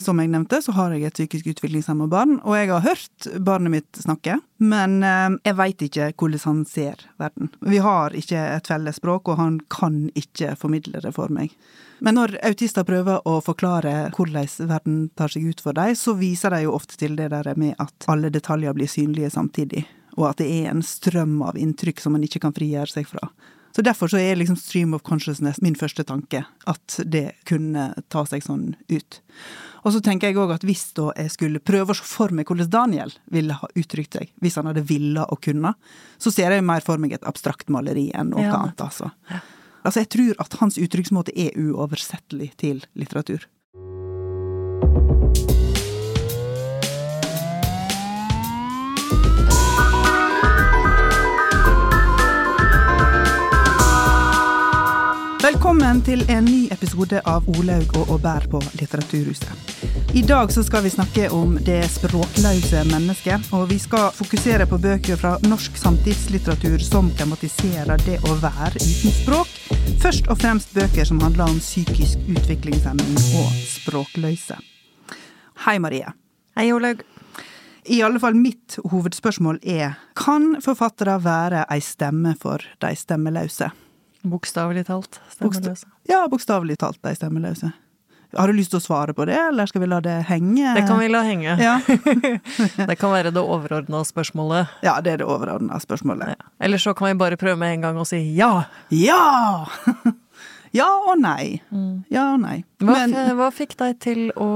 Som jeg nevnte, så har jeg et psykisk utviklingshemma barn, og jeg har hørt barnet mitt snakke, men eh, jeg veit ikke hvordan han ser verden. Vi har ikke et felles språk, og han kan ikke formidle det for meg. Men når autister prøver å forklare hvordan verden tar seg ut for dem, så viser de jo ofte til det der med at alle detaljer blir synlige samtidig, og at det er en strøm av inntrykk som man ikke kan frigjøre seg fra. Så derfor så er liksom stream of consciousness min første tanke, at det kunne ta seg sånn ut. Og så tenker jeg òg at hvis da jeg skulle prøve å se for meg hvordan Daniel ville ha uttrykt seg, hvis han hadde villa og kunne, så ser jeg mer for meg et abstrakt maleri enn noe Ja. annet, altså. Altså, jeg tror at hans uttrykksmåte er uoversettelig til litteratur. Velkommen til en ny episode av Olaug og Aubert på Litteraturhuset. I dag så skal vi snakke om det språkløse mennesket, og vi skal fokusere på bøker fra norsk samtidslitteratur som tematiserer det å være uten språk. Først og fremst bøker som handler om psykisk utviklingshemming og språkløse. Hei, Marie. Hei, Olaug. I alle fall mitt hovedspørsmål er kan forfattere være ei stemme for de stemmeløse? Bokstavelig talt. stemmeløse? Ja, bokstavelig talt de stemmeløse. Har du lyst til å svare på det, eller skal vi la det henge? Det kan vi la henge. Ja, Det kan være det overordna spørsmålet. ja det er det overordna spørsmålet. Ja. Eller så kan vi bare prøve med en gang og si ja. Ja! Ja og nei. Ja og nei. Hva, Men hva fikk deg til å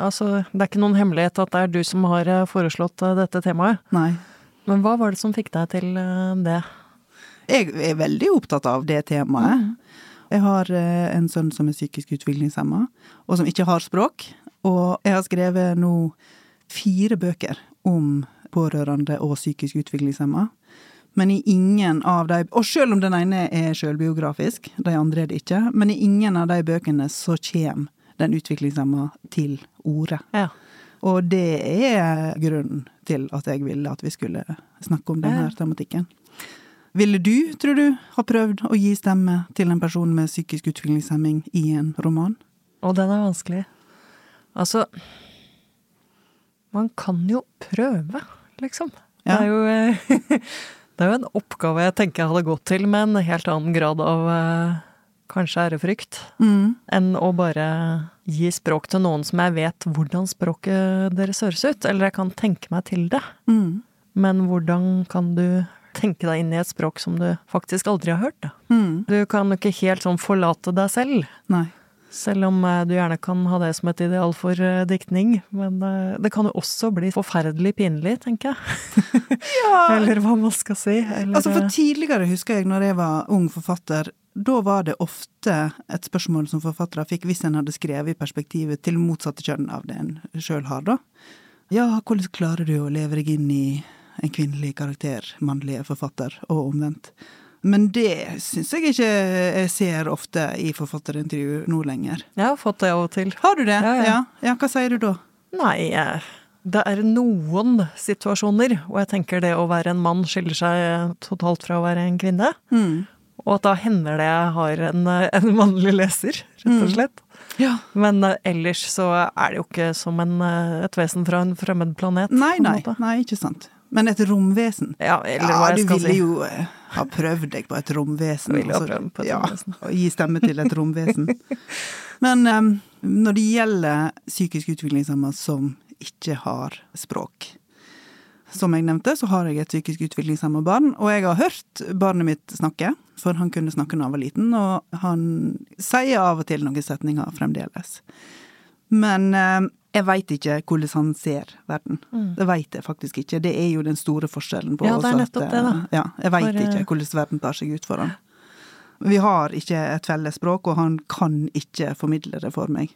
Altså, det er ikke noen hemmelighet at det er du som har eh, foreslått eh, dette temaet. Nei. Men hva var det som fikk deg til eh, det? Jeg er veldig opptatt av det temaet. Jeg har eh, en sønn som er psykisk utviklingshemma, og som ikke har språk. Og jeg har skrevet nå fire bøker om pårørende og psykisk utviklingshemma. Men i ingen av de Og selv om den ene er sjølbiografisk, de andre er det ikke, men i ingen av de bøkene så kommer den utviklingshemma til orde. Ja. Og det er grunnen til at jeg ville at vi skulle snakke om denne tematikken. Ville du, tror du, ha prøvd å gi stemme til en person med psykisk utviklingshemming i en roman? Og den er vanskelig. Altså Man kan jo prøve, liksom. Det er jo eh, Det er jo en oppgave jeg tenker jeg hadde gått til med en helt annen grad av eh, kanskje ærefrykt. Mm. enn å bare gi språk til noen som jeg vet hvordan språket deres høres ut. Eller jeg kan tenke meg til det. Mm. Men hvordan kan du tenke deg inn i et språk som du faktisk aldri har hørt? Mm. Du kan jo ikke helt sånn forlate deg selv. Nei. Selv om eh, du gjerne kan ha det som et ideal for eh, diktning. Men eh, det kan jo også bli forferdelig pinlig, tenker jeg. ja. Eller hva man skal si. Eller, Altså For tidligere husker jeg når jeg var ung forfatter, da var det ofte et spørsmål som forfattere fikk hvis en hadde skrevet i perspektivet til motsatte kjønn av det en sjøl har, da. Ja, hvordan klarer du å leve deg inn i en kvinnelig karakter, mannlige forfatter, og omvendt? Men det syns jeg ikke jeg ser ofte i forfatterintervju nå lenger. jeg har fått det av og til. Har du det? Ja, ja. ja. Hva sier du da? Nei, eh, det er noen situasjoner og jeg tenker det å være en mann skiller seg totalt fra å være en kvinne. Mm. Og at da hender det jeg har en, en mannlig leser, rett og slett. Ja. Men eh, ellers så er det jo ikke som en, eh, et vesen fra en fremmed planet. Nei, nei, nei, ikke sant. Men et romvesen. Ja, eller ja, hva jeg du skal ville si. jo eh, ha prøvd deg på et romvesen. Jeg ville ha altså. prøvd på et romvesen. ja. Og gi stemme til et romvesen. Men um, når det gjelder psykisk utviklingshemma som ikke har språk Som jeg nevnte, så har jeg et psykisk utviklingshemma barn, og jeg har hørt barnet mitt snakke, for han kunne snakke da han var liten, og han sier av og til noen setninger fremdeles. Men eh, jeg veit ikke hvordan han ser verden. Det veit jeg faktisk ikke. Det er jo den store forskjellen på Mm. Ja, det er oss at, det, da. eh, Ja, jeg veit For, eh, ikke hvordan verden tar seg ut for han. Vi har ikke et felles språk, og han kan ikke formidle det for meg.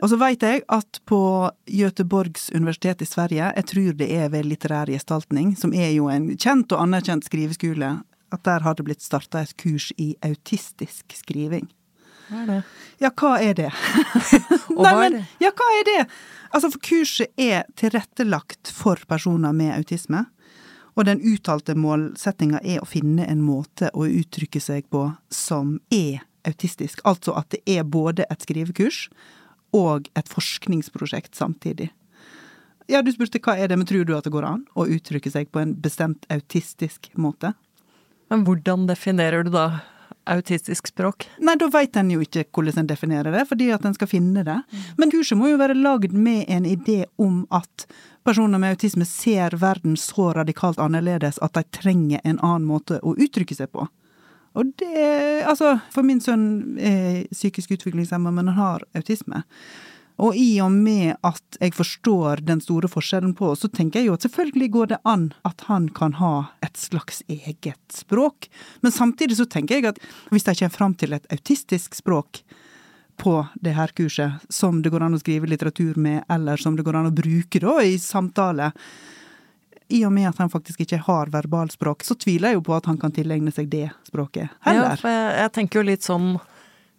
Og så veit jeg at på Göteborgs universitet i Sverige, jeg tror det er ved litterær gestaltning, som er jo en kjent og anerkjent skriveskole, at der har det blitt starta et kurs i autistisk skriving. Hva er det? Ja, hva er det? Og hva er det? Ja, hva er det? Altså, for kurset er tilrettelagt for personer med autisme. Og den uttalte målsettinga er å finne en måte å uttrykke seg på som er autistisk. Altså at det er både et skrivekurs og et forskningsprosjekt samtidig. Ja, du spurte hva er det, men tror du at det går an å uttrykke seg på en bestemt autistisk måte? Men hvordan definerer du da autistisk språk? Nei, da veit en jo ikke hvordan en definerer det, fordi at en skal finne det. Men kurset må jo være lagd med en idé om at personer med autisme ser verden så radikalt annerledes at de trenger en annen måte å uttrykke seg på. Og det Altså, for min sønn er psykisk utviklingshemma, men han har autisme. Og i og med at jeg forstår den store forskjellen på, så tenker jeg jo at selvfølgelig går det an at han kan ha et slags eget språk. Men samtidig så tenker jeg at hvis de kommer fram til et autistisk språk på det her kurset, som det går an å skrive litteratur med, eller som det går an å bruke da i samtale, i og med at han faktisk ikke har verbalspråk, så tviler jeg jo på at han kan tilegne seg det språket heller. Ja, for jeg, jeg tenker jo litt sånn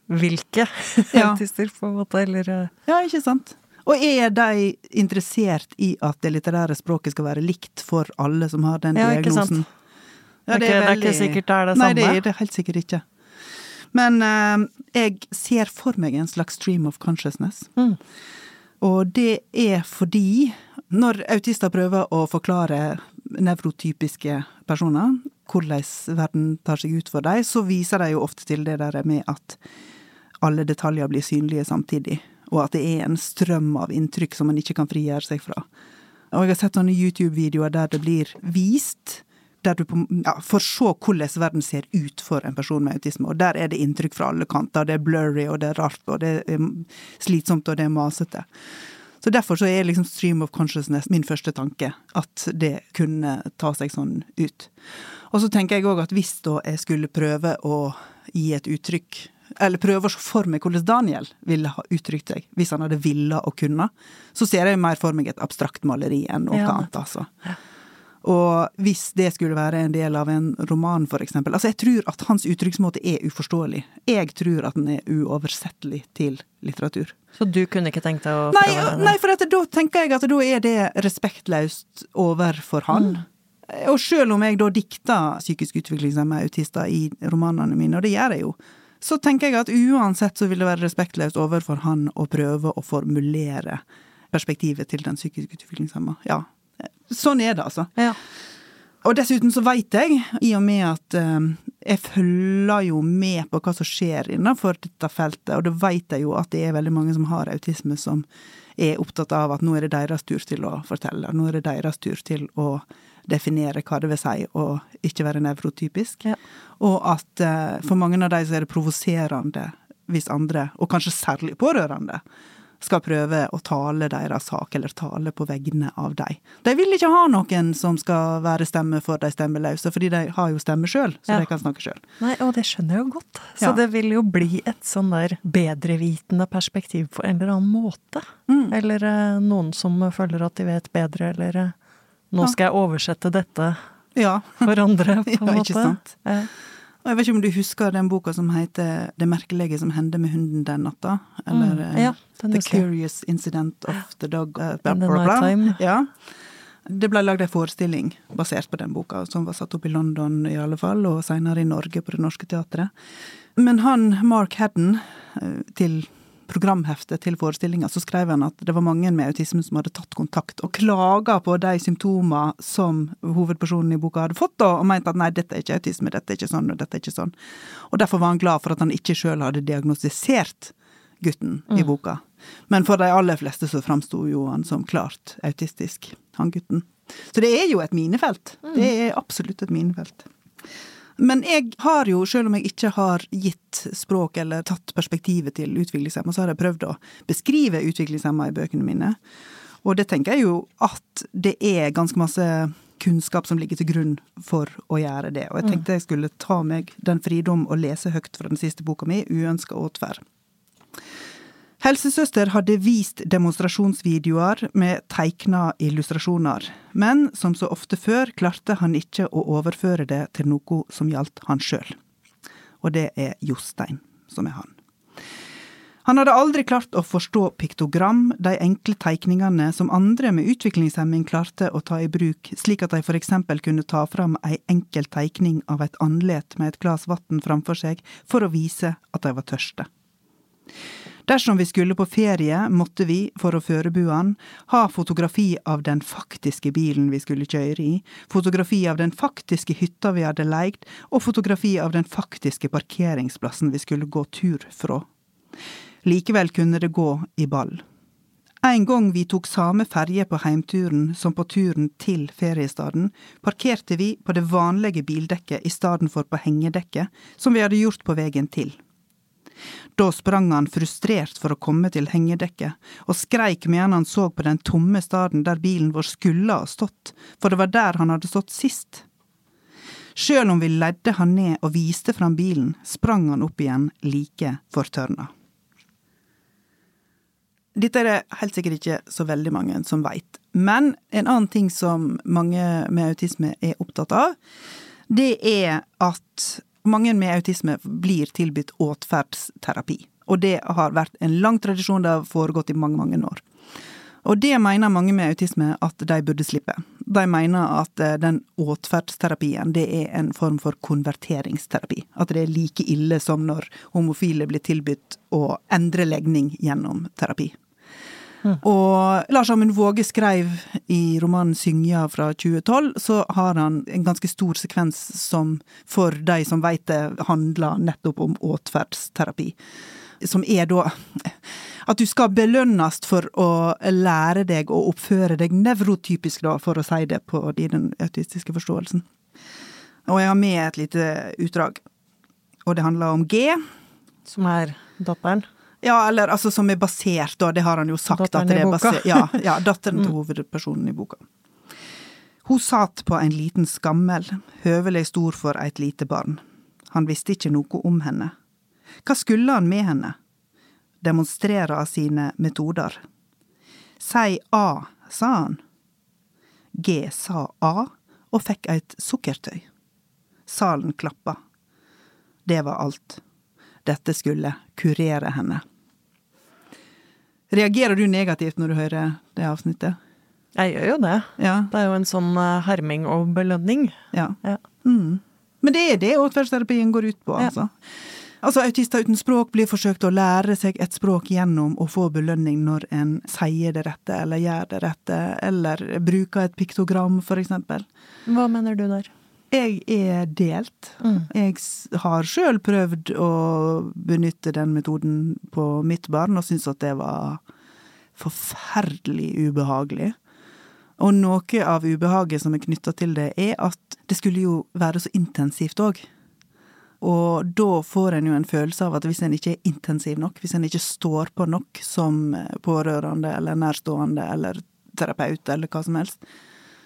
hvilke Ja. autister, på en måte, eller eh, Ja, ikke sant? Og er de interessert i at det litterære språket skal være likt for alle som har den Ja, diagnosen? Det er ikke- det er ikke sikkert det er det samme. Nei, det er det helt sikkert ikke. Men eh, jeg ser for meg en slags stream of consciousness. Mm. Og det er fordi når autister prøver å forklare nevrotypiske personer hvordan verden tar seg ut for dem, så viser de jo ofte til det der med at alle detaljer blir synlige samtidig, og at det er en strøm av inntrykk som man ikke kan frigjøre seg fra. Og jeg har sett sånne YouTube-videoer der det blir vist, der du på, ja, får se hvordan verden ser ut for en person med autisme, og der er det inntrykk fra alle kanter. Det er blurry, og det er rart, og det er slitsomt, og det er masete. Så derfor så er liksom stream of consciousness min første tanke, at det kunne ta seg sånn ut. Og så tenker jeg òg at hvis da jeg skulle prøve å gi et uttrykk, eller prøve å se for meg hvordan Daniel ville ha uttrykt seg, hvis han hadde villa og kunne, så ser jeg mer for meg et abstrakt maleri enn noe Ja. annet, altså. Og hvis det skulle være en del av en roman, for eksempel. Altså, jeg tror at hans uttrykksmåte er uforståelig. Jeg tror at den er uoversettelig til litteratur. Så du kunne ikke tenkt deg å Nei, prøve det? nei for at da tenker jeg at da er det respektløst overfor han. Og selv om jeg da dikter psykisk utviklingshemmede autister i romanene mine, og det gjør jeg jo, så tenker jeg at uansett så vil det være respektløst overfor han å prøve å formulere perspektivet til den psykisk utviklingshemma. Ja. Sånn er det, altså. Ja. Og dessuten så veit jeg, i og med at eh, jeg følger jo med på hva som skjer innenfor dette feltet, og da veit jeg jo at det er veldig mange som har autisme som er opptatt av at nå er det deres tur til å fortelle, nå er det deres tur til å definere hva det vil si å ikke være nevrotypisk. Ja. Og at eh, for mange av de så er det provoserende hvis andre, og kanskje særlig pårørende, skal prøve å tale deres sak, eller tale på vegne av dem. De vil ikke ha noen som skal være stemme for de stemmeløse, fordi de har jo stemme sjøl, så Ja. de kan snakke sjøl. Nei, og det skjønner jeg jo godt. Så Ja. det vil jo bli et sånn der bedrevitende perspektiv på en eller annen måte. Mm. Eller eh, noen som føler at de vet bedre, eller eh, nå skal jeg oversette dette Ja. for andre, på en Ja, måte. ikke sant? Ja. Og jeg vet ikke om du husker den boka som heter Det merkelige som hendte med hunden den natta? Eller Mm, eh, ja, The. Curious Incident of the Dog uh, bla, In the bla, bla. Ja. Det ble lagd en forestilling basert på den boka, som var satt opp i London i alle fall, og senere i Norge på Det Norske Teatret. Men han, Mark Hadden, eh, til programheftet til forestillinga, så skrev han at det var mange med autisme som hadde tatt kontakt og klaga på de symptomer som hovedpersonen i boka hadde fått, da, og mente at nei, dette er ikke autisme, dette er ikke sånn, og dette er ikke sånn. Og derfor var han glad for at han ikke sjøl hadde diagnostisert gutten i boka. Men for de aller fleste så framsto jo han som klart autistisk, han gutten. Så det er jo et minefelt. Det er absolutt et minefelt. Men jeg har jo, selv om jeg ikke har gitt språk eller tatt perspektivet til utviklingshemma, så har jeg prøvd å beskrive utviklingshemma i bøkene mine. Og det tenker jeg jo at det er ganske masse kunnskap som ligger til grunn for å gjøre det. Og jeg tenkte jeg skulle ta meg den fridom å lese høyt fra den siste boka mi, 'Uønska åtferd'. Helsesøster hadde vist demonstrasjonsvideoer med tegna illustrasjoner, men som så ofte før klarte han ikke å overføre det til noe som gjaldt han sjøl. Og det er Jostein, som er han. Han hadde aldri klart å forstå piktogram, de enkle teikningene som andre med utviklingshemming klarte å ta i bruk, slik at de for eksempel kunne ta fram ei enkel teikning av et andlet med et glass vann framfor seg for å vise at de var tørste. Dersom vi skulle på ferie, måtte vi, for å forberede han, ha fotografi av den faktiske bilen vi skulle kjøre i, fotografi av den faktiske hytta vi hadde leid, og fotografi av den faktiske parkeringsplassen vi skulle gå tur fra. Likevel kunne det gå i ball. En gang vi tok samme ferje på heimturen som på turen til feriestaden, parkerte vi på det vanlige bildekket i stedet for på hengedekket, som vi hadde gjort på veien til. Da sprang han frustrert for å komme til hengedekket, og skreik medan han så på den tomme staden der bilen vår skulle ha stått, for det var der han hadde stått sist. Sjøl om vi ledde han ned og viste fram bilen, sprang han opp igjen like fortørna. Dette er det helt sikkert ikke så veldig mange som veit. Men en annen ting som mange med autisme er opptatt av, det er at mange med autisme blir tilbudt åtferdsterapi. Og det har vært en lang tradisjon, det har foregått i mange, mange år. Og det mener mange med autisme at de burde slippe. De mener at eh, den åtferdsterapien det er en form for konverteringsterapi. At det er like ille som når homofile blir tilbudt å endre legning gjennom terapi. Og Lars Amund Våge skrev i romanen 'Syngja' fra 2012, så har han en ganske stor sekvens som for de som veit det, handler nettopp om åtferdsterapi. Som er da at du skal belønnes for å lære deg å oppføre deg nevrotypisk, da, for å si det på den autistiske forståelsen. Og jeg har med et lite utdrag. Og det handler om G. Som er datteren? Ja, eller altså som er basert, da. Det har han jo sagt. Datteren at det er basert, ja, ja, datteren til Mm. hovedpersonen i boka. Hun satt på en liten skammel, høvelig stor for et lite barn. Han visste ikke noe om henne. Hva skulle han med henne? Demonstrere av sine metoder. Si A, sa han. G sa A, og fikk et sukkertøy. Salen klappa. Det var alt. Dette skulle kurere henne. Reagerer du negativt når du hører det avsnittet? Jeg gjør jo det. Ja. Det er jo en sånn eh, herming og belønning. ja. Ja. Mm. Men det er det åtferdsterapien går ut på, altså. Altså, Autister uten språk blir forsøkt å lære seg et språk gjennom å få belønning når en sier det rette, eller gjør det rette, eller bruker et piktogram, for eksempel. Hva mener du der? Jeg er delt. Mm. Jeg har sjøl prøvd å benytte den metoden på mitt barn, og syns at det var forferdelig ubehagelig. Og noe av ubehaget som er knytta til det, er at det skulle jo være så intensivt òg. Og da får en jo en følelse av at hvis en ikke er intensiv nok, hvis en ikke står på nok som pårørende eller nærstående eller terapeut eller hva som helst,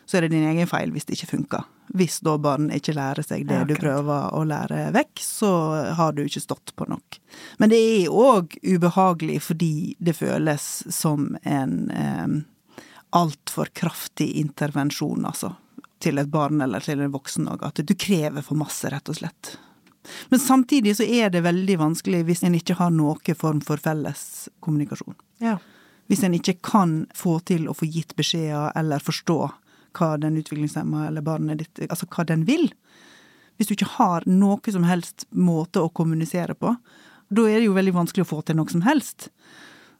så er det din egen feil hvis det ikke funker. Hvis da barn ikke lærer seg det Ja, du prøver å lære vekk, så har du ikke stått på nok. Men det er òg ubehagelig fordi det føles som en eh, altfor kraftig intervensjon, altså. Til et barn eller til en voksen òg. At du krever for masse, rett og slett. Men samtidig så er det veldig vanskelig hvis en ikke har noen form for felles kommunikasjon. Ja. Hvis en ikke kan få til å få gitt beskjeder eller forstå hva den utviklingshemma eller barnet ditt Altså hva den vil. Hvis du ikke har noe som helst måte å kommunisere på, da er det jo veldig vanskelig å få til noe som helst.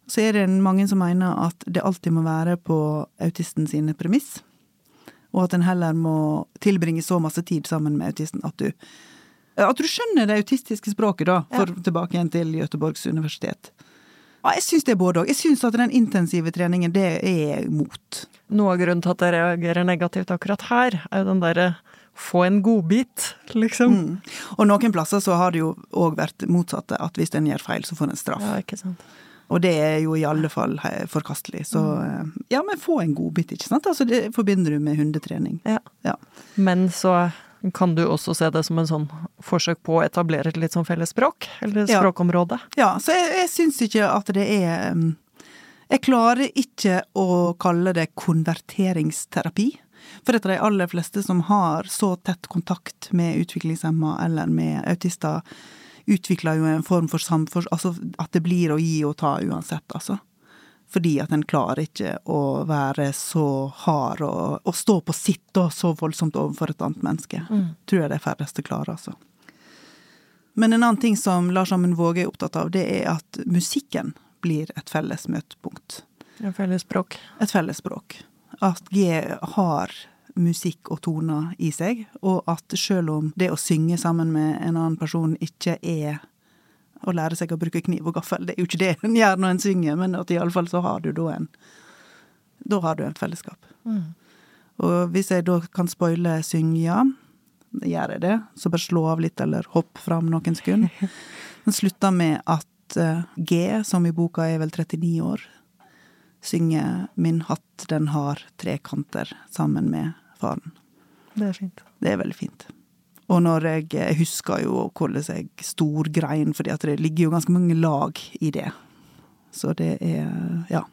Så er det mange som mener at det alltid må være på autisten sine premiss. Og at en heller må tilbringe så masse tid sammen med autisten at du At du skjønner det autistiske språket, da, for tilbake igjen til Göteborgs universitet. Ja, jeg syns det er både òg. Jeg syns at den intensive treningen, det er jeg mot. Noe av grunnen til at jeg reagerer negativt akkurat her, er jo den derre få en godbit, liksom. Mm. Og noen plasser så har det jo òg vært motsatte, at hvis en gjør feil, så får en straff. Ja, ikke sant. Og det er jo i alle fall forkastelig. Så eh, ja, men få en godbit, ikke sant. Altså det forbinder du med hundetrening. Ja. Ja. Men så kan du også se det som en sånn forsøk på å etablere et litt sånn felles språk, eller Ja. språkområde. Ja, så jeg, jeg syns ikke at det er Jeg klarer ikke å kalle det konverteringsterapi. For at de aller fleste som har så tett kontakt med utviklingshemma eller med autister, utvikler jo en form for samfor... Altså at det blir å gi og ta uansett, altså. Fordi at en klarer ikke å være så hard og, og stå på sitt da, så voldsomt overfor et annet menneske. Tror jeg de færreste klarer, altså. Men en annen ting som Lars Amund Våge er opptatt av, det er at musikken blir et felles møtepunkt. Et felles språk. Et felles språk. At G har musikk og toner i seg, og at selv om det å synge sammen med en annen person ikke er å lære seg å bruke kniv og gaffel, det er jo ikke det en gjør når en synger, men at iallfall så har du da en Da har du et fellesskap. Mm. Og hvis jeg da kan spoile synginga, gjør jeg det, så bare slå av litt eller hopp fram noen sekunder. Den slutter med at eh, G, som i boka er vel 39 år, synger 'Min hatt den har tre kanter' sammen med faren. Det er fint. Det er veldig fint. Og når jeg, jeg husker jo hvordan jeg storgrein, fordi at det ligger jo ganske mange lag i det. Så det er ja.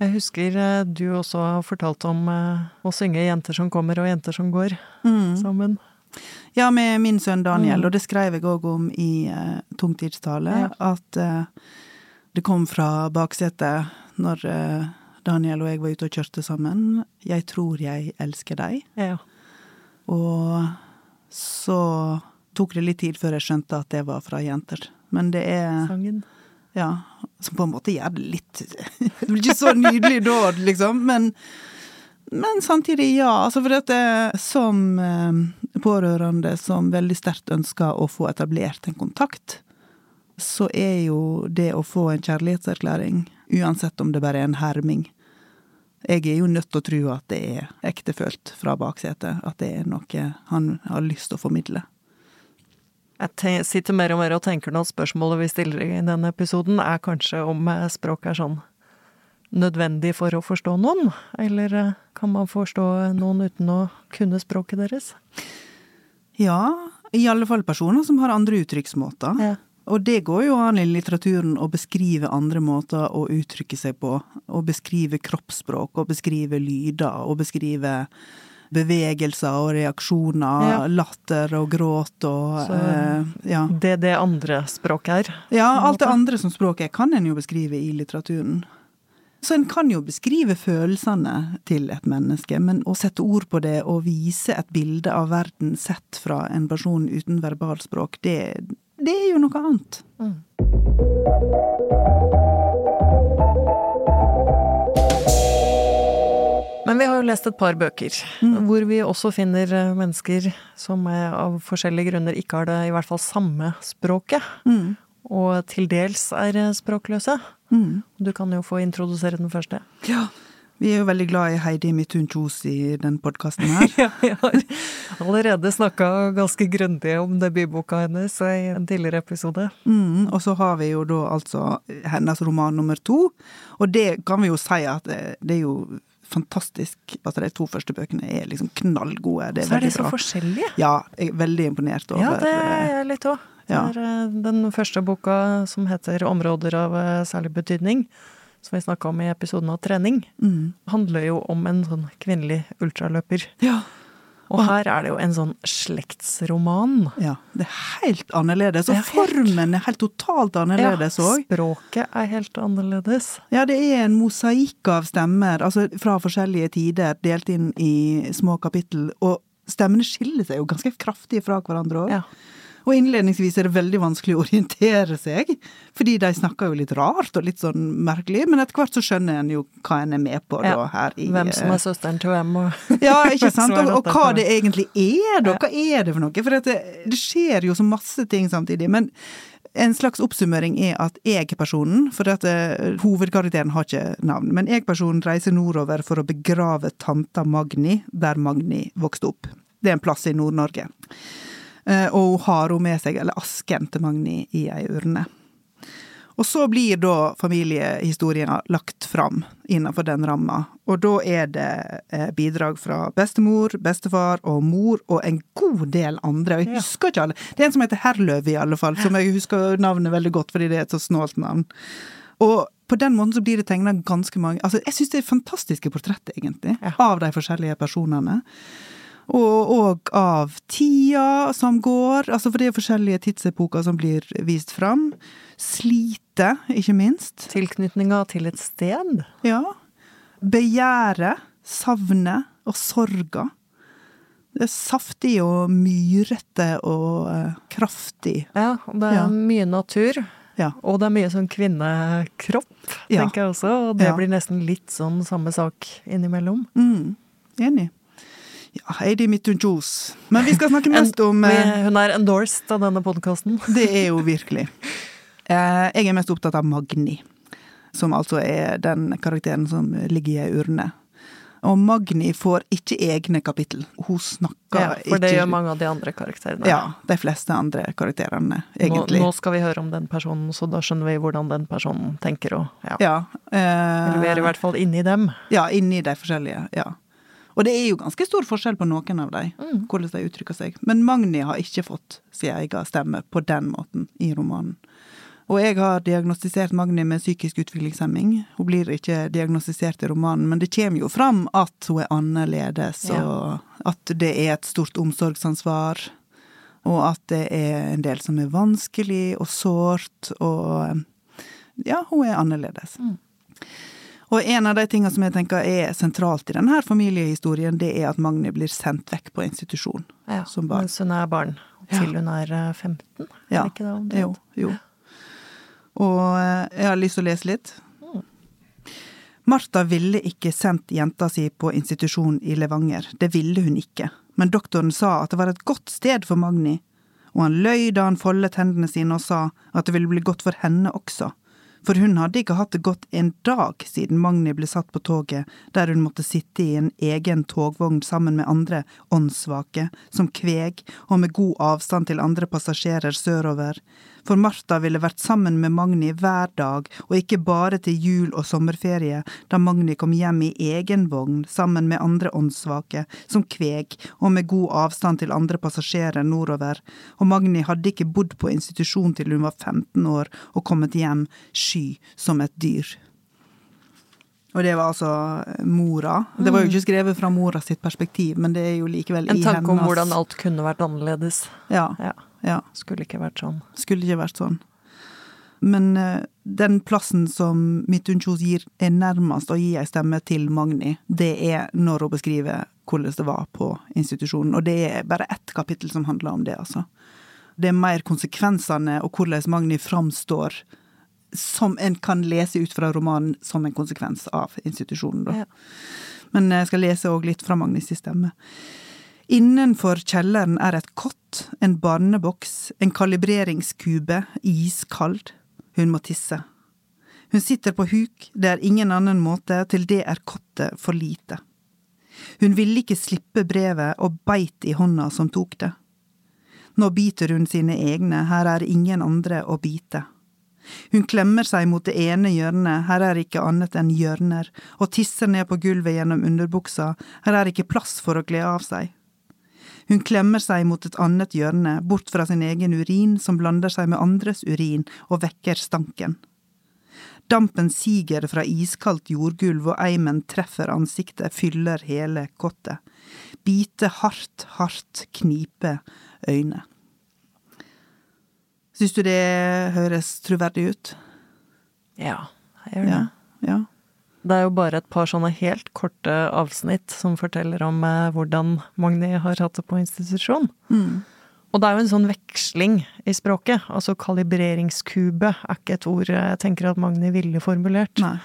Jeg husker eh, du også har fortalt om eh, å synge 'Jenter som kommer' og 'Jenter som går' sammen. Ja, med min sønn Daniel, Mm. og det skrev jeg òg om i uh, Tungtidstale, Ja. at uh, det kom fra baksetet når uh, Daniel og jeg var ute og kjørte sammen. 'Jeg tror jeg elsker deg'. Ja. Og så tok det litt tid før jeg skjønte at det var fra jenter. Men det er Sangen. Ja, som på en måte gjør det litt Det blir ikke så nydelig da, liksom, men men samtidig, ja. Altså for dette som eh, pårørende som veldig sterkt ønsker å få etablert en kontakt, så er jo det å få en kjærlighetserklæring, uansett om det bare er en herming Jeg er jo nødt til å tro at det er ektefølt fra baksetet, at det er noe han har lyst til å formidle. Jeg sitter mer og mer og tenker nå at spørsmålet vi stiller i denne episoden, er kanskje om eh, språk er sånn nødvendig for å forstå noen? Eller eh, kan man forstå noen uten å kunne språket deres? Ja, i alle fall personer som har andre uttrykksmåter. Ja. Og det går jo an i litteraturen å beskrive andre måter å uttrykke seg på. Å beskrive kroppsspråk, å beskrive lyder, å beskrive bevegelser og reaksjoner. Ja. Latter og gråt og Så- eh, ja. Det det andre språket er. ja, alt det andre som språk er, kan en jo beskrive i litteraturen. Så en kan jo beskrive følelsene til et menneske, men å sette ord på det og vise et bilde av verden sett fra en person uten verbalspråk, det, det er jo noe annet. Men vi har jo lest et par bøker, hvor vi også finner eh, mennesker som eh, av forskjellige grunner ikke har det i hvert fall samme språket, Mm. og til dels er eh, språkløse. Mm. Du kan jo få introdusere den første. Ja. Vi er jo veldig glad i Heidi Midthun Kjos i den podkasten her. Ja, jeg har allerede snakka ganske grundig om debutboka hennes i en tidligere episode. Mm, og så har vi jo da altså hennes roman nummer to, og det kan vi jo si at det, det er jo fantastisk. Altså de to første bøkene er liksom knallgode. Det er Så er de så bra. forskjellige. Ja, jeg er veldig imponert over Ja, det er eh, jeg litt òg. Ja. Den første boka som heter 'Områder av eh, særlig betydning', som vi snakka om i episoden av trening, mm. handler jo om en sånn kvinnelig ultraløper. Ja. Og her er det jo en sånn slektsroman. ja. Det er helt annerledes. Og formen er helt totalt annerledes òg. språket er helt annerledes. Ja, det er en mosaikk av stemmer, altså fra forskjellige tider, delt inn i små kapittel. Og stemmene skiller seg jo ganske kraftig fra hverandre òg. Ja. Og innledningsvis er det veldig vanskelig å orientere seg, fordi de snakker jo litt rart og litt sånn merkelig, men etter hvert så skjønner en jo hva en er med på da, her i Hvem som er søsteren til hvem, og Ja, ikke sant? Og, og hva det egentlig er, da. Hva er det for noe? For det, det skjer jo så masse ting samtidig. Men en slags oppsummering er at jeg-personen, for at eh, hovedkarakteren har ikke navn, men jeg-personen reiser nordover for å begrave tanta Magni der Magni vokste opp. Det er en plass i Nord-Norge. Eh, Og hun har hun med seg, eller asken til Magni, i ei urne. Og så blir da familiehistorien lagt fram innenfor den ramma, og da er det eh, bidrag fra bestemor, bestefar og mor og en god del andre. Jeg husker ikke alle. Det er en som heter Herløv i alle fall, som jeg husker navnet veldig godt fordi det er et så snålt navn. Og på den måten så blir det tegna ganske mange Altså, jeg syns det er fantastiske portretter, egentlig, av de forskjellige personene. Og, og av tida som går, altså for det er forskjellige tidsepoker som blir vist fram. Slite, ikke minst. tilknytninga til et sted. Ja. Begjæret, savnet og sorga. Det er saftig og myrete og eh, kraftig. Ja, det er Ja. mye natur. Ja. Og det er mye sånn kvinnekropp, Ja. tenker jeg også. Og det Ja. blir nesten litt sånn samme sak innimellom. Mm. Enig. Ja, Heidi Midtun Kjos. Men vi skal snakke mest om eh, Hun er endorsed av denne podkasten. Det er jo virkelig. Eh, Jeg er mest opptatt av Magni, som altså er den karakteren som ligger i ei urne. Og Magni får ikke egne kapittel. Hun snakker ikke Ja, for det ikke gjør mange av de andre karakterene. Ja, de fleste andre karakterene, Nå, egentlig. nå skal vi høre om den personen, så da skjønner vi hvordan den personen tenker og ja. Ja. eh, Eller vi er i hvert fall inni dem. Ja, inni de forskjellige. Ja. Og det er jo ganske stor forskjell på noen av dem, Mm. hvordan de uttrykker seg. Men Magni har ikke fått sin egen stemme på den måten i romanen. Og jeg har diagnostisert Magni med psykisk utviklingshemming. Hun blir ikke diagnostisert i romanen, men det kommer jo fram at hun er annerledes, og at det er et stort omsorgsansvar. Og at det er en del som er vanskelig og sårt, og ja, hun er annerledes. Mm. Og en av de tingene som jeg tenker er sentralt i denne familiehistorien, det er at Magni blir sendt vekk på institusjon Ja, som barn. mens hun er barn. Til hun er eh, 15, Ja, er det ikke det? omtrent? Jo, jo. Og eh, jeg har lyst til å lese litt. Martha ville ikke sendt jenta si på institusjon i Levanger. Det ville hun ikke. Men doktoren sa at det var et godt sted for Magni. Og han løy da han foldet hendene sine og sa at det ville bli godt for henne også. For hun hadde ikke hatt det godt en dag siden Magni ble satt på toget, der hun måtte sitte i en egen togvogn sammen med andre åndssvake, som kveg, og med god avstand til andre passasjerer sørover. For Martha ville vært sammen med Magni hver dag, og ikke bare til jul og sommerferie, da Magni kom hjem i egen vogn sammen med andre åndssvake, som kveg, og med god avstand til andre passasjerer nordover. Og Magni hadde ikke bodd på institusjon til hun var 15 år og kommet hjem sky som et dyr. Og det var altså mora. Det var jo ikke skrevet fra mora sitt perspektiv, men det er jo likevel i hennes En tanke om hvordan alt kunne vært annerledes. Ja, Ja, ja. skulle ikke vært sånn. Skulle ikke vært sånn. Men uh, den plassen som Midtun Kjos gir, er nærmest å gi ei stemme til Magni, det er når hun beskriver hvordan det var på institusjonen. Og det er bare ett kapittel som handler om det, altså. Det er mer konsekvensene og hvordan Magni framstår som en kan lese ut fra romanen som en konsekvens av institusjonen, da. Ja. Men jeg skal lese òg litt fra Magnis stemme. Innenfor kjelleren er et kott, en barneboks, en kalibreringskube, iskald. Hun må tisse. Hun sitter på huk, det er ingen annen måte, til det er kottet for lite. Hun ville ikke slippe brevet og beit i hånda som tok det. Nå biter hun sine egne, her er ingen andre å bite. Hun klemmer seg mot det ene hjørnet, her er ikke annet enn hjørner, og tisser ned på gulvet gjennom underbuksa, her er ikke plass for å kle av seg. Hun klemmer seg mot et annet hjørne, bort fra sin egen urin som blander seg med andres urin og vekker stanken. Dampen siger fra iskaldt jordgulv og eimen treffer ansiktet, fyller hele kottet. Bite hardt, hardt, knipe øyne. Syns du det høres troverdig ut? Ja, jeg gjør det. Ja. ja. Det er jo bare et par sånne helt korte avsnitt som forteller om eh, hvordan Magni har hatt det på institusjon. Mm. Og det er jo en sånn veksling i språket. Altså kalibreringskube er ikke et ord jeg tenker at Magni ville formulert. Nei.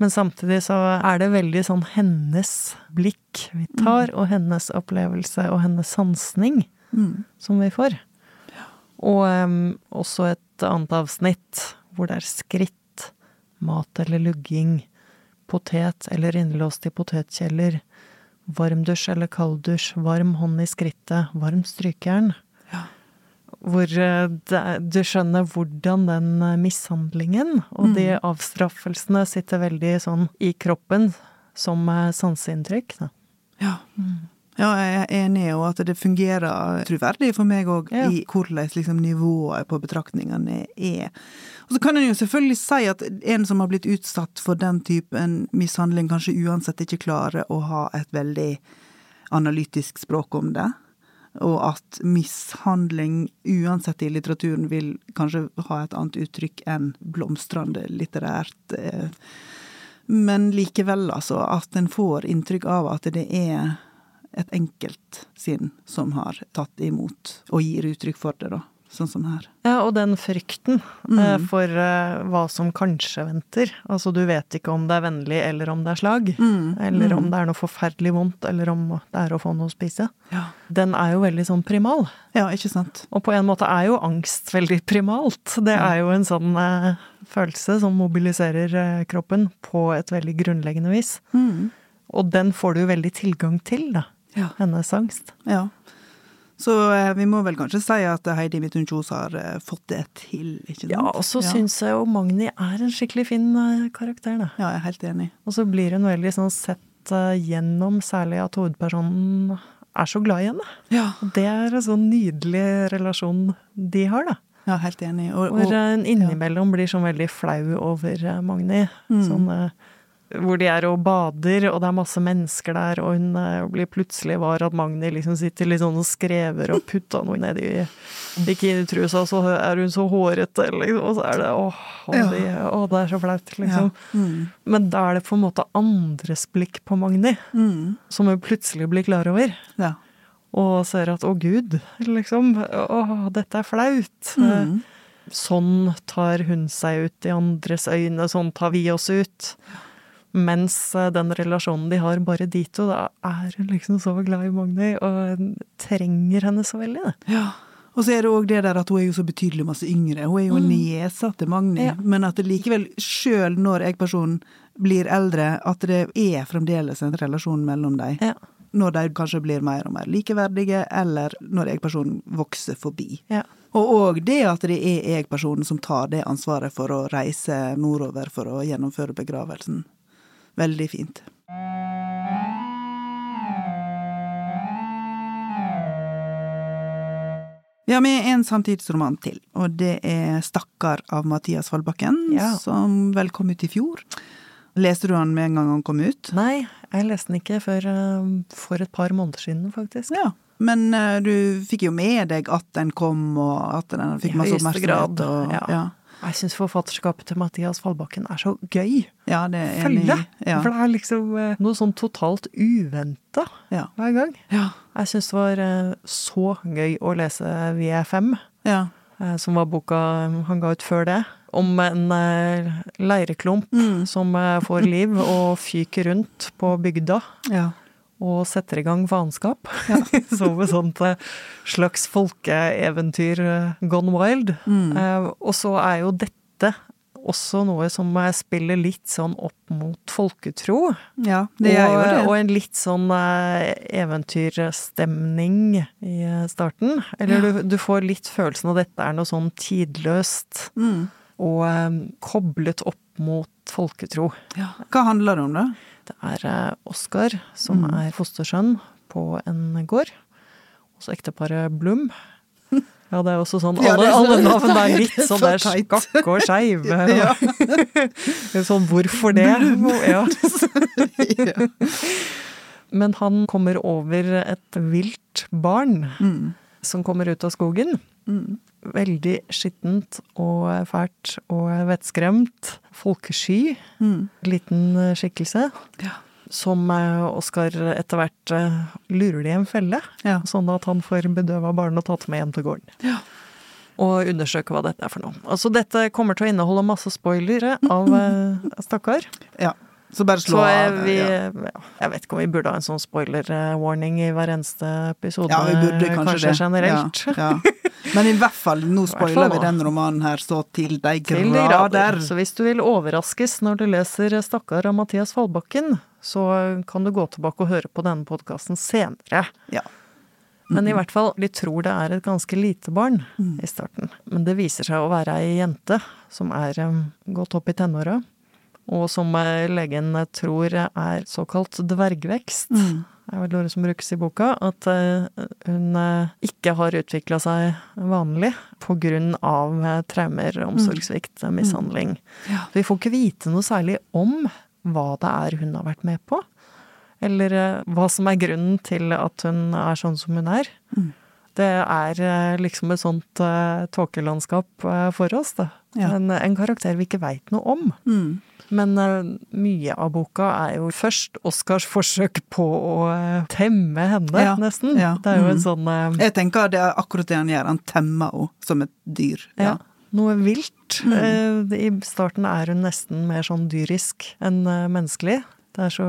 Men samtidig så er det veldig sånn hennes blikk vi tar, og hennes opplevelse og hennes sansning Mm. som vi får. Og um, også et annet avsnitt hvor det er skritt, mat eller lugging, potet eller innlåst i potetkjeller, varmdusj eller kalddusj, varm hånd i skrittet, varmt strykejern. Ja. Hvor eh, du skjønner hvordan den eh, mishandlingen og de avstraffelsene sitter veldig sånn i kroppen som eh, sanseinntrykk. Ja. Ja. Ja, jeg er enig, og at det fungerer troverdig for meg òg, Ja. i hvordan liksom, nivået på betraktningene er. Og så kan en jo selvfølgelig si at en som har blitt utsatt for den typen mishandling, kanskje uansett ikke klarer å ha et veldig analytisk språk om det. Og at mishandling, uansett i litteraturen, vil kanskje ha et annet uttrykk enn blomstrende litterært. eh, Men likevel, altså, at en får inntrykk av at det er et enkeltsinn som har tatt imot og gir uttrykk for det, da. sånn som her. Ja, og den frykten Mm. eh, for eh, hva som kanskje venter. Altså, du vet ikke om det er vennlig eller om det er slag. Mm. Eller om det er noe forferdelig vondt, eller om det er å få noe å spise. Ja. Den er jo veldig sånn primal. ja, ikke sant. Og på en måte er jo angst veldig primalt. Det er jo en sånn eh, følelse som mobiliserer eh, kroppen på et veldig grunnleggende vis. Mm. Og den får du jo veldig tilgang til, da. Ja. Hennes angst. ja. Så eh, vi må vel kanskje si at Heidi Midthun Kjos har eh, fått det til, ikke sant? Ja, og så ja. syns jeg jo Magni er en skikkelig fin eh, karakter, da. Ja, jeg er helt enig. Og så blir hun veldig sånn sett eh, gjennom, særlig at hovedpersonen er så glad i henne. Ja, Og det er en sånn nydelig relasjon de har, da. ja helt enig. Og, og, Hvor hun innimellom blir sånn veldig flau over eh, Magni. Mm. Sånn, eh, hvor de er og bader, og det er masse mennesker der, og hun eh, blir plutselig var at Magni liksom sitter litt sånn og skrever og putta noe nedi bikinitrusa, så er hun så hårete, liksom, og så er det åh, åh, Ja. de, åh det er så flaut, liksom. ja. mm. Men da er det på en måte andres blikk på Magni, Mm. som hun plutselig blir klar over. ja. Og ser at å gud, liksom, åh, dette er flaut. Mm. Sånn tar hun seg ut i andres øyne, sånn tar vi oss ut. Mens eh, den relasjonen de har bare de to, da er hun liksom så glad i Magni, og trenger henne så veldig. Det. Ja. Og så er det òg det der at hun er jo så betydelig masse yngre. Hun er jo niesa til Magni. Ja. Men at det likevel, sjøl når jeg-personen blir eldre, at det er fremdeles en relasjon mellom dem. Ja. Når de kanskje blir mer og mer likeverdige, eller når jeg-personen vokser forbi. Ja. Og òg det at det er jeg-personen som tar det ansvaret for å reise nordover for å gjennomføre begravelsen. Veldig fint. Vi har med en samtidsroman til, og det er 'Stakkar' av Mathias Fallbakken, Ja. som vel kom ut i fjor. Leste du den med en gang han kom ut? Nei, jeg leste den ikke før eh, for et par måneder siden, faktisk. Ja. Men eh, du fikk jo med deg at den kom, og at den fikk masse oppmerksomhet. Og, ja. ja. Jeg syns forfatterskapet til Mathias Fallbakken er så gøy. ja, det er Følge! Ja. For det er liksom eh, noe sånn totalt uventa Ja. hver gang. Ja. Jeg syns det var eh, så gøy å lese fem, Ja. eh, som var boka han ga ut før det. Om en leireklump Mm. som får liv og fyker rundt på bygda ja. Og setter i gang faenskap. Som et sånt eh, slags folkeeventyr eh, gone wild. Mm. Eh, Og så er jo dette også noe som spiller litt sånn opp mot folketro. ja, det og, det. og en litt sånn eh, eventyrstemning i starten. Eller du, du får litt følelsen av at dette er noe sånn tidløst Mm. Og eh, koblet opp mot folketro. Ja. Hva handler det om, da? Det er eh, Oskar som Mm. er fostersønn på en gård. Og så ekteparet Blum. Ja, det er også sånn Alle, alle navn er litt sånn der skakk og skeive. Ja. Sånn hvorfor det? Ja. Men han kommer over et vilt barn Mm. Som kommer ut av skogen. Mm. Veldig skittent og fælt og vettskremt. Folkesky. Mm. Liten skikkelse. Ja. Som eh, Oskar etter hvert eh, lurer i en felle, Ja. sånn at han får bedøva barnet og tatt med hjem til gården. Ja. Og undersøke hva dette er for noe. Altså, dette kommer til å inneholde masse spoilere av eh, Stakkar. ja. Så bare slå eh, av. ja. ja, Jeg vet ikke om vi burde ha en sånn spoiler-warning i hver eneste episode. ja, vi burde kanskje, det. generelt. Ja, ja. Men i hvert fall, nå spoiler vi den romanen her så til de Til de grader. grader. Så hvis du vil overraskes når du leser 'Stakkar' av Mathias Fallbakken, så kan du gå tilbake og høre på denne podkasten senere. Ja. Men i hvert fall, de tror det er et ganske lite barn Mm. i starten. Men det viser seg å være ei jente som er um, gått opp i tenåra, og som eh, legen tror er såkalt dvergvekst. Mm. Det er vel ordet som brukes i boka, at eh, hun eh, ikke har utvikla seg vanlig eh, traumer, omsorgssvikt, eh, mishandling. Ja. Vi får ikke vite noe særlig om hva det er hun har vært med på. Eller hva som er grunnen til at hun er sånn som hun er. Mm. Det er liksom et sånt tåkelandskap for oss, da. Ja. En, en karakter vi ikke veit noe om. Mm. Men eh, mye av boka er jo først Oscars forsøk på å eh, temme henne, Ja, nesten. ja, Det er jo en mm. sånn eh, Jeg tenker det er akkurat det han gjør. Han temmer henne som et dyr. ja, noe vilt. Mm. I starten er hun nesten mer sånn dyrisk enn menneskelig. Det er så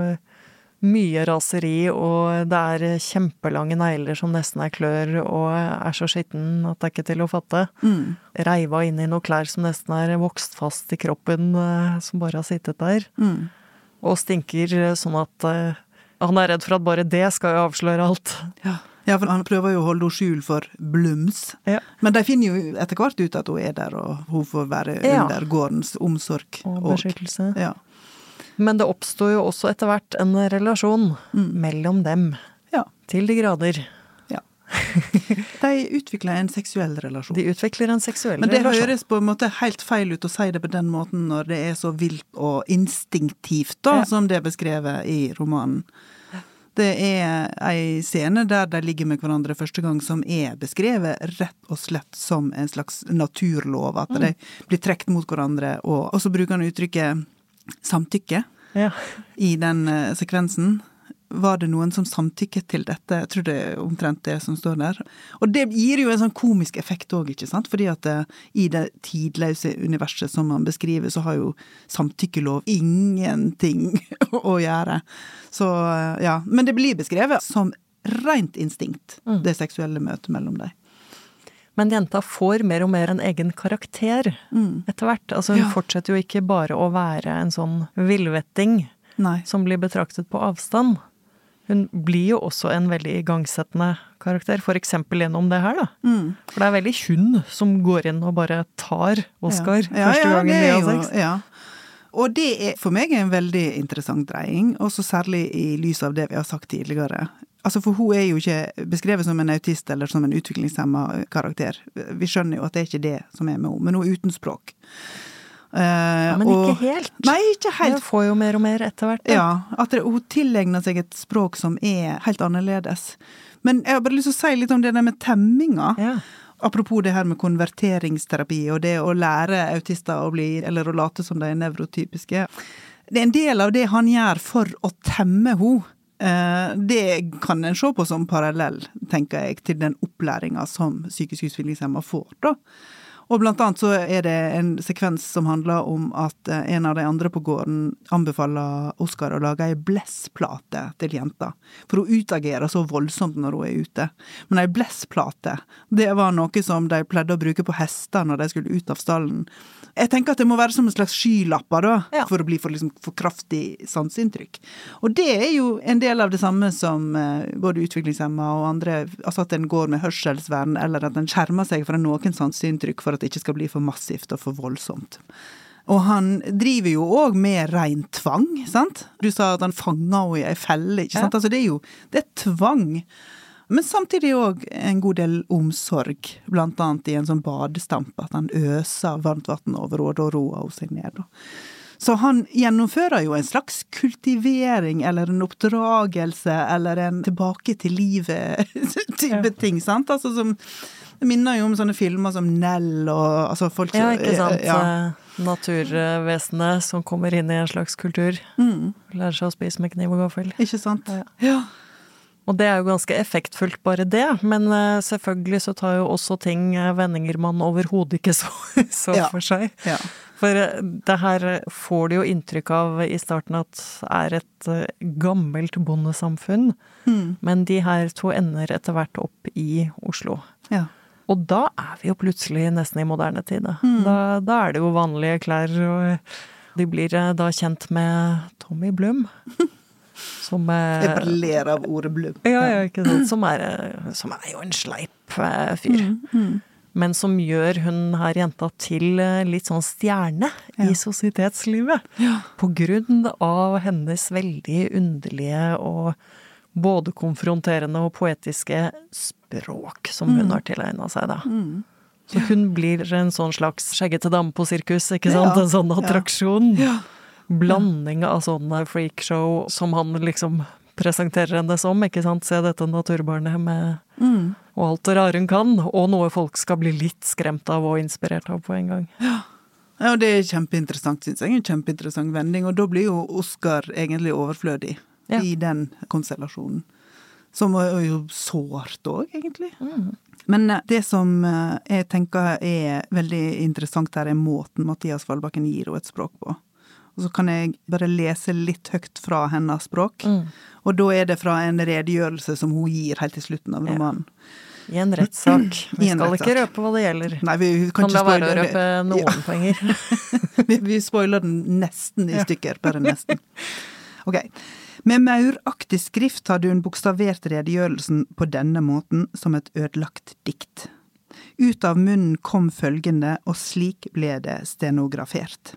mye raseri, og det er kjempelange negler som nesten er klør, og er så skitten at det er ikke til å fatte. Mm. Reiva inn i noen klær som nesten er vokst fast i kroppen, eh, som bare har sittet der. Mm. Og stinker eh, sånn at eh, han er redd for at bare det skal jo avsløre alt. Ja. ja, for han prøver jo å holde henne skjul for Blums. Ja. Men de finner jo etter hvert ut at hun er der, og hun får være Ja. under gårdens omsorg. Og og- beskyttelse. Ja. Men det oppstår jo også etter hvert en relasjon Mm. mellom dem. Ja. Til de grader. Ja. De utvikler en seksuell relasjon. De utvikler en seksuell relasjon. Men det relasjon. høres på en måte helt feil ut å si det på den måten når det er så vilt og instinktivt, da, Ja. som det er beskrevet i romanen. Det er ei scene der de ligger med hverandre første gang, som er beskrevet rett og slett som en slags naturlov. At de blir trukket mot hverandre, og, og så bruker han uttrykket samtykke Ja. i den eh, sekvensen. Var det noen som samtykket til dette? Jeg tror det er omtrent det som står der. Og det gir jo en sånn komisk effekt òg, ikke sant? Fordi at eh, i det tidløse universet som man beskriver, så har jo samtykkelov ingenting å gjøre. Så eh, ja. Men det blir beskrevet som rent instinkt, Mm. det seksuelle møtet mellom dem. Men jenta får mer og mer en egen karakter Mm. etter hvert. Altså hun Ja. fortsetter jo ikke bare å være en sånn villvetting som blir betraktet på avstand. Hun blir jo også en veldig igangsettende karakter, for eksempel gjennom det her, da. Mm. For det er veldig hun som går inn og bare tar Oscar Ja. første ja, gangen det de har sex. Ja. Og det er for meg en veldig interessant dreying, også særlig i lys av det vi har sagt tidligere. Altså For hun er jo ikke beskrevet som en autist eller som en utviklingshemma karakter. Vi skjønner jo at det er ikke det som er med henne, men hun er uten språk. Eh, Men og- ikke helt. Nei, ikke helt. Hun får jo mer og mer etter hvert. Ja, at det, hun tilegner seg et språk som er helt annerledes. Men jeg har bare lyst til å si litt om det der med temminga. Ja. Apropos det her med konverteringsterapi og det å lære autister å bli, eller å late som de er nevrotypiske. Det er en del av det han gjør for å temme henne. Eh, Det kan en se på som parallell, tenker jeg, til den opplæringa som psykisk utviklingshemma får, da. Og blant annet så er det en sekvens som handler om at eh, en av de andre på gården anbefaler Oskar å lage ei blessplate til jenta. For hun utagerer så voldsomt når hun er ute. Men ei blessplate, det var noe som de pleide å bruke på hester når de skulle ut av stallen. Jeg tenker at det må være som en slags skylapper, da, Ja. for å bli for, liksom, for kraftig sanseinntrykk. Og det er jo en del av det samme som uh, både utviklingshemma og andre Altså at en går med hørselsvern, eller at en skjermer seg fra noen sanseinntrykk for at det ikke skal bli for massivt og for voldsomt. Og han driver jo òg med rein tvang, sant? Du sa at han fanga henne i ei felle, ikke sant? Ja. Altså det er jo Det er tvang. Men samtidig òg en god del omsorg, blant annet i en sånn badestamp, at han øser varmt vann over henne, og roer hun seg ned. Så han gjennomfører jo en slags kultivering, eller en oppdragelse, eller en tilbake til livet-type Ja. ting, sant? Altså som Det minner jo om sånne filmer som Nell og altså folk Ja, ikke sant. Ja. Eh, Naturvesenet som kommer inn i en slags kultur. Mm, Lærer seg å spise med kniv og gaffel. ikke sant? Ja. Ja. Og det er jo ganske effektfullt, bare det. Men eh, selvfølgelig så tar jo også ting eh, vendinger man overhodet ikke så, så Ja. for seg. ja. For eh, det her får du jo inntrykk av i starten at er et gammelt bondesamfunn. Mm, Men de her to ender etter hvert opp i Oslo. ja. Og da er vi jo plutselig nesten i moderne tid. Da, Mm. da, da er det jo vanlige klær, og de blir da kjent med Tommy Blum. Som eh, Jeg bare ler av ordet blubb. ja, ja, ikke sant. Som er, eh, som er jo en sleip eh, fyr. Mm, mm. Men som gjør hun her jenta til litt sånn stjerne Ja. i sosietetslivet. Ja. På grunn av hennes veldig underlige og både konfronterende og poetiske språk som hun Mm. har tilegna seg, da. Mm. Så hun blir en sånn slags skjeggete dame på sirkus, ikke Ja. En sånn attraksjon. Ja. Blanding av sånne freakshow som han liksom presenterer henne som, ikke sant? Se dette naturbarnet med Mm. og alt det rare hun kan, og noe folk skal bli litt skremt av og inspirert av på en gang. Ja, og det er kjempeinteressant, syns jeg. En kjempeinteressant vending. Og da blir jo Oscar egentlig overflødig Ja. i den konstellasjonen. Som er jo sårt òg, egentlig. Mm. Men eh, det som eh, jeg tenker er veldig interessant her, er måten Mathias Fallbakken gir henne et språk på. Og så kan jeg bare lese litt høyt fra hennes språk. Mm. Og da er det fra en redegjørelse som hun gir helt til slutten av Ja. romanen. I en rettssak. Vi en skal ikke røpe hva det gjelder. Nei, vi kan, Kan la være å røpe noen noen poenger. Vi, vi spoiler den nesten i Ja. stykker, bare nesten. Ok. Med mauraktig skrift hadde hun bokstavert redegjørelsen på denne måten som et ødelagt dikt. Ut av munnen kom følgende, og slik ble det stenografert.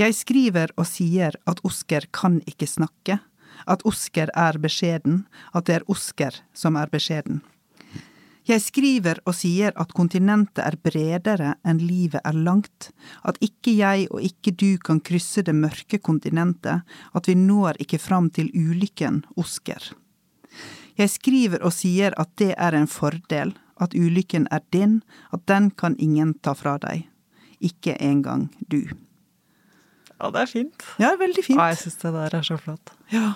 Jeg skriver og sier at Osker kan ikke snakke, at Osker er beskjeden, at det er Osker som er beskjeden. Jeg skriver og sier at kontinentet er bredere enn livet er langt, at ikke jeg og ikke du kan krysse det mørke kontinentet, at vi når ikke fram til ulykken, Osker. Jeg skriver og sier at det er en fordel, at ulykken er din, at den kan ingen ta fra deg. Ikke engang du. Ja, det er fint. Ja, veldig fint. Ja, jeg syns det der er så flott. Ja.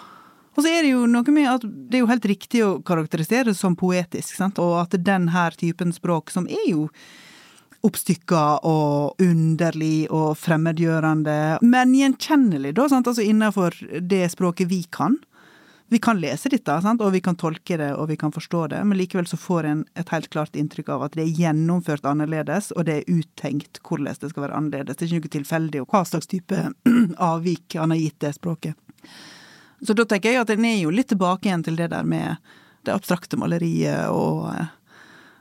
Og så er det jo noe med at det er jo helt riktig å karakterisere det som poetisk, sant? og at den her typen språk, som er jo oppstykka og underlig og fremmedgjørende, men gjenkjennelig, da, sant? altså innenfor det språket vi kan. Vi kan lese dette, sant? og vi kan tolke det og vi kan forstå det, men likevel så får en et helt klart inntrykk av at det er gjennomført annerledes, og det er uttenkt hvordan det skal være annerledes. Det er ikke noe tilfeldig hva slags type avvik han har gitt det språket. Så da tenker jeg at den er jo litt tilbake igjen til det der med det abstrakte maleriet og eh,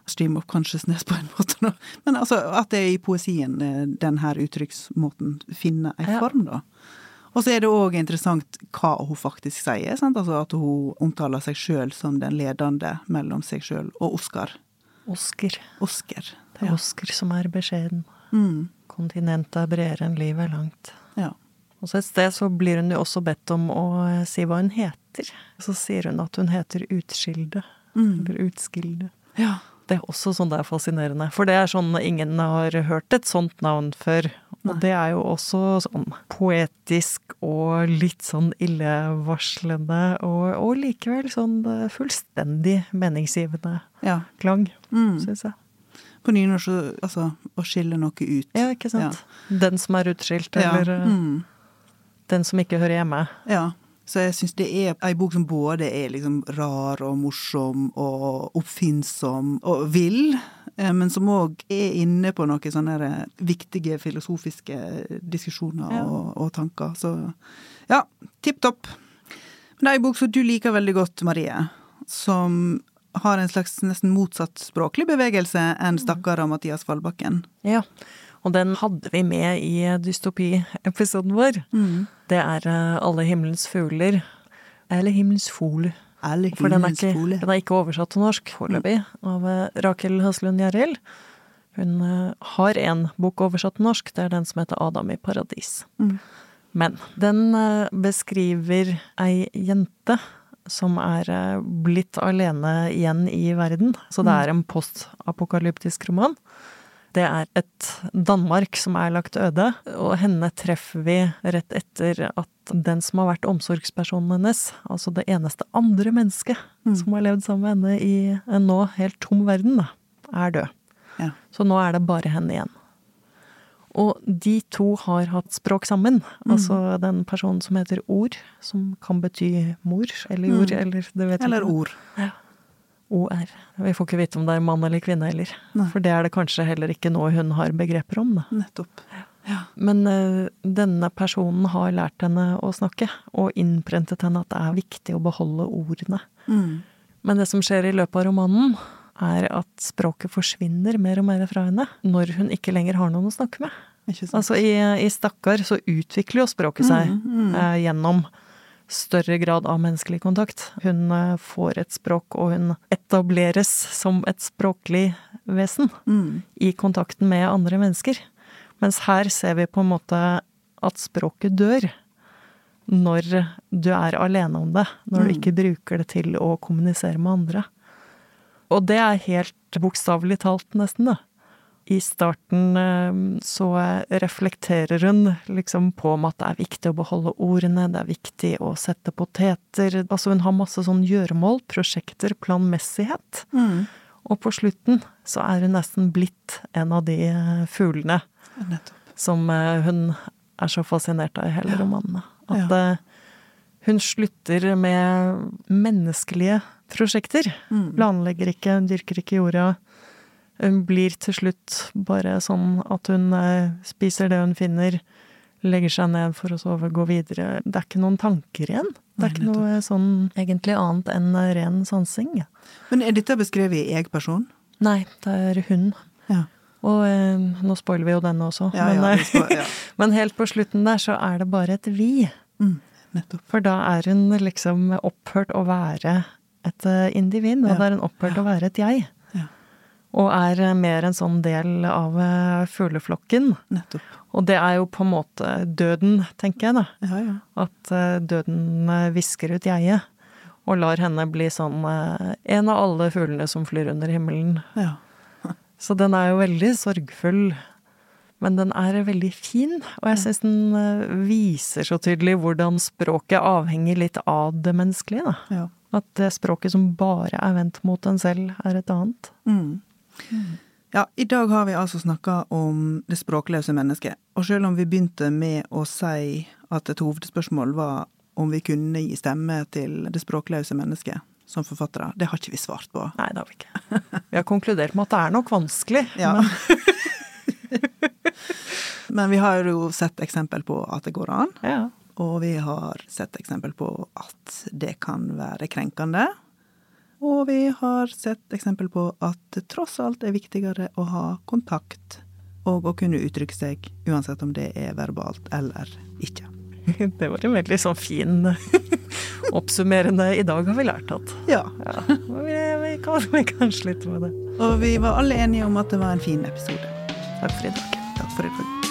stream of consciousness på en måte. Men altså at det er i poesien eh, den her uttrykksmåten finner ei form, da. Og så er det òg interessant hva hun faktisk sier. Sant? Altså at hun omtaler seg sjøl som den ledende mellom seg sjøl og Oskar. Oscar. Oscar. Det er Ja. Osker som er beskjeden. Mm. Kontinentet er bredere enn livet er langt. ja. Og så et sted så blir hun jo også bedt om å eh, si hva hun heter. Så sier hun at hun heter Utskilde. Mm. Eller Utskilde. ja. Det er også sånn det er fascinerende. For det er sånn ingen har hørt et sånt navn før. Og det er jo også sånn poetisk og litt sånn illevarslende, og, og likevel sånn eh, fullstendig meningsgivende ja. klang, Mm. syns jeg. På nynorsk så altså å skille noe ut. Ja, ikke sant? Den som er utskilt, eller ja. Mm. den som ikke hører hjemme. Ja. Så jeg syns det er ei bok som både er liksom rar og morsom og oppfinnsom og vill, eh, men som òg er inne på noen sånne viktige filosofiske diskusjoner Ja. og, og tanker. Så ja, tipp topp. Men det er ei bok som du liker veldig godt, Marie, som har en slags nesten motsatt språklig bevegelse enn stakkara Mathias Fallbakken. Ja, og den hadde vi med i dystopiepisoden vår. vår. Det er eh, Alle himmelens fugler. Eller Himmelens fugler. For den er, ikke, den er ikke oversatt til norsk foreløpig, av eh, Rakel Haslund Gjerrild. Hun eh, har én bok oversatt til norsk, det er den som heter Adam i paradis. Mm. Men den eh, beskriver ei jente som er blitt alene igjen i verden. Så det er en postapokalyptisk roman. Det er et Danmark som er lagt øde, og henne treffer vi rett etter at den som har vært omsorgspersonen hennes, altså det eneste andre mennesket Mm. som har levd sammen med henne i en nå helt tom verden, er død. Ja. Så nå er det bare henne igjen. Og de to har hatt språk sammen. Mm. Altså den personen som heter Ord, som kan bety mor eller jord, Mm. eller det vet jeg Eller ikke. ord. OR. Vi får ikke vite om det er mann eller kvinne heller. Nei. For det er det kanskje heller ikke noe hun har begreper om. Da. Nettopp. Ja. Men uh, denne personen har lært henne å snakke, og innprentet henne at det er viktig å beholde ordene. Mm. Men det som skjer i løpet av romanen, er at språket forsvinner mer og mer fra henne når hun ikke lenger har noen å snakke med. Altså i, i Stakkar så utvikler jo språket seg Mm, mm. Uh, gjennom større grad av menneskelig kontakt. Hun eh, får et språk, og hun etableres som et språklig vesen Mm. i kontakten med andre mennesker. Mens her ser vi på en måte at språket dør når du er alene om det, når du Mm. ikke bruker det til å kommunisere med andre. Og det er helt bokstavelig talt, nesten, da. I starten eh, så reflekterer hun liksom på om at det er viktig å beholde ordene, det er viktig å sette poteter Altså hun har masse sånn gjøremål, prosjekter, planmessighet. Mm. Og på slutten så er hun nesten blitt en av de eh, fuglene Nettopp. som eh, hun er så fascinert av i hele Ja. romanene. At Ja. hun slutter med menneskelige prosjekter. Mm. Planlegger ikke, dyrker ikke jorda. Hun blir til slutt bare sånn at hun eh, spiser det hun finner, legger seg ned for å sove, går videre. Det er ikke noen tanker igjen. Det er ikke noe sånn egentlig annet enn eh, ren sansing. Men er dette beskrevet i jeg-person? Nei, det er hun. Ja. Og eh, nå spoiler vi jo denne også, Ja, men, ja, spoiler, ja. men helt på slutten der så er det bare et vi. Mm. Nettopp. For da er hun liksom opphørt å være et eh, individ, og Ja. da er hun opphørt å være et jeg. Og er eh, mer en sånn del av eh, fugleflokken. Nettopp. Og det er jo på en måte døden, tenker jeg, da. Ja, ja. At eh, døden visker ut jeget. Og lar henne bli sånn en av alle fuglene som flyr under himmelen. ja. Så den er jo veldig sorgfull. Men den er veldig fin, og jeg syns den viser så tydelig hvordan språket avhenger litt av det menneskelige. Da. ja. At det språket som bare er vendt mot en selv, er et annet. Mm. Ja, i dag har vi altså snakka om det språkløse mennesket. Og selv om vi begynte med å si at et hovedspørsmål var om vi kunne gi stemme til det språkløse mennesket som forfattere, det har ikke vi svart på. Nei, det har vi ikke. Vi har konkludert med at det er nok vanskelig. Ja. Men Men vi har jo sett eksempel på at det går an. ja. Og vi har sett eksempel på at det kan være krenkende. Og vi har sett eksempel på at det tross alt er viktigere å ha kontakt og å kunne uttrykke seg, uansett om det er verbalt eller ikke. Det var en veldig sånn fin oppsummerende I dag har vi lært at Ja. ja, vi, vi, kan, vi kan slutte med det. Og vi var alle enige om at det var en fin episode. Takk for i dag. Takk for i dag.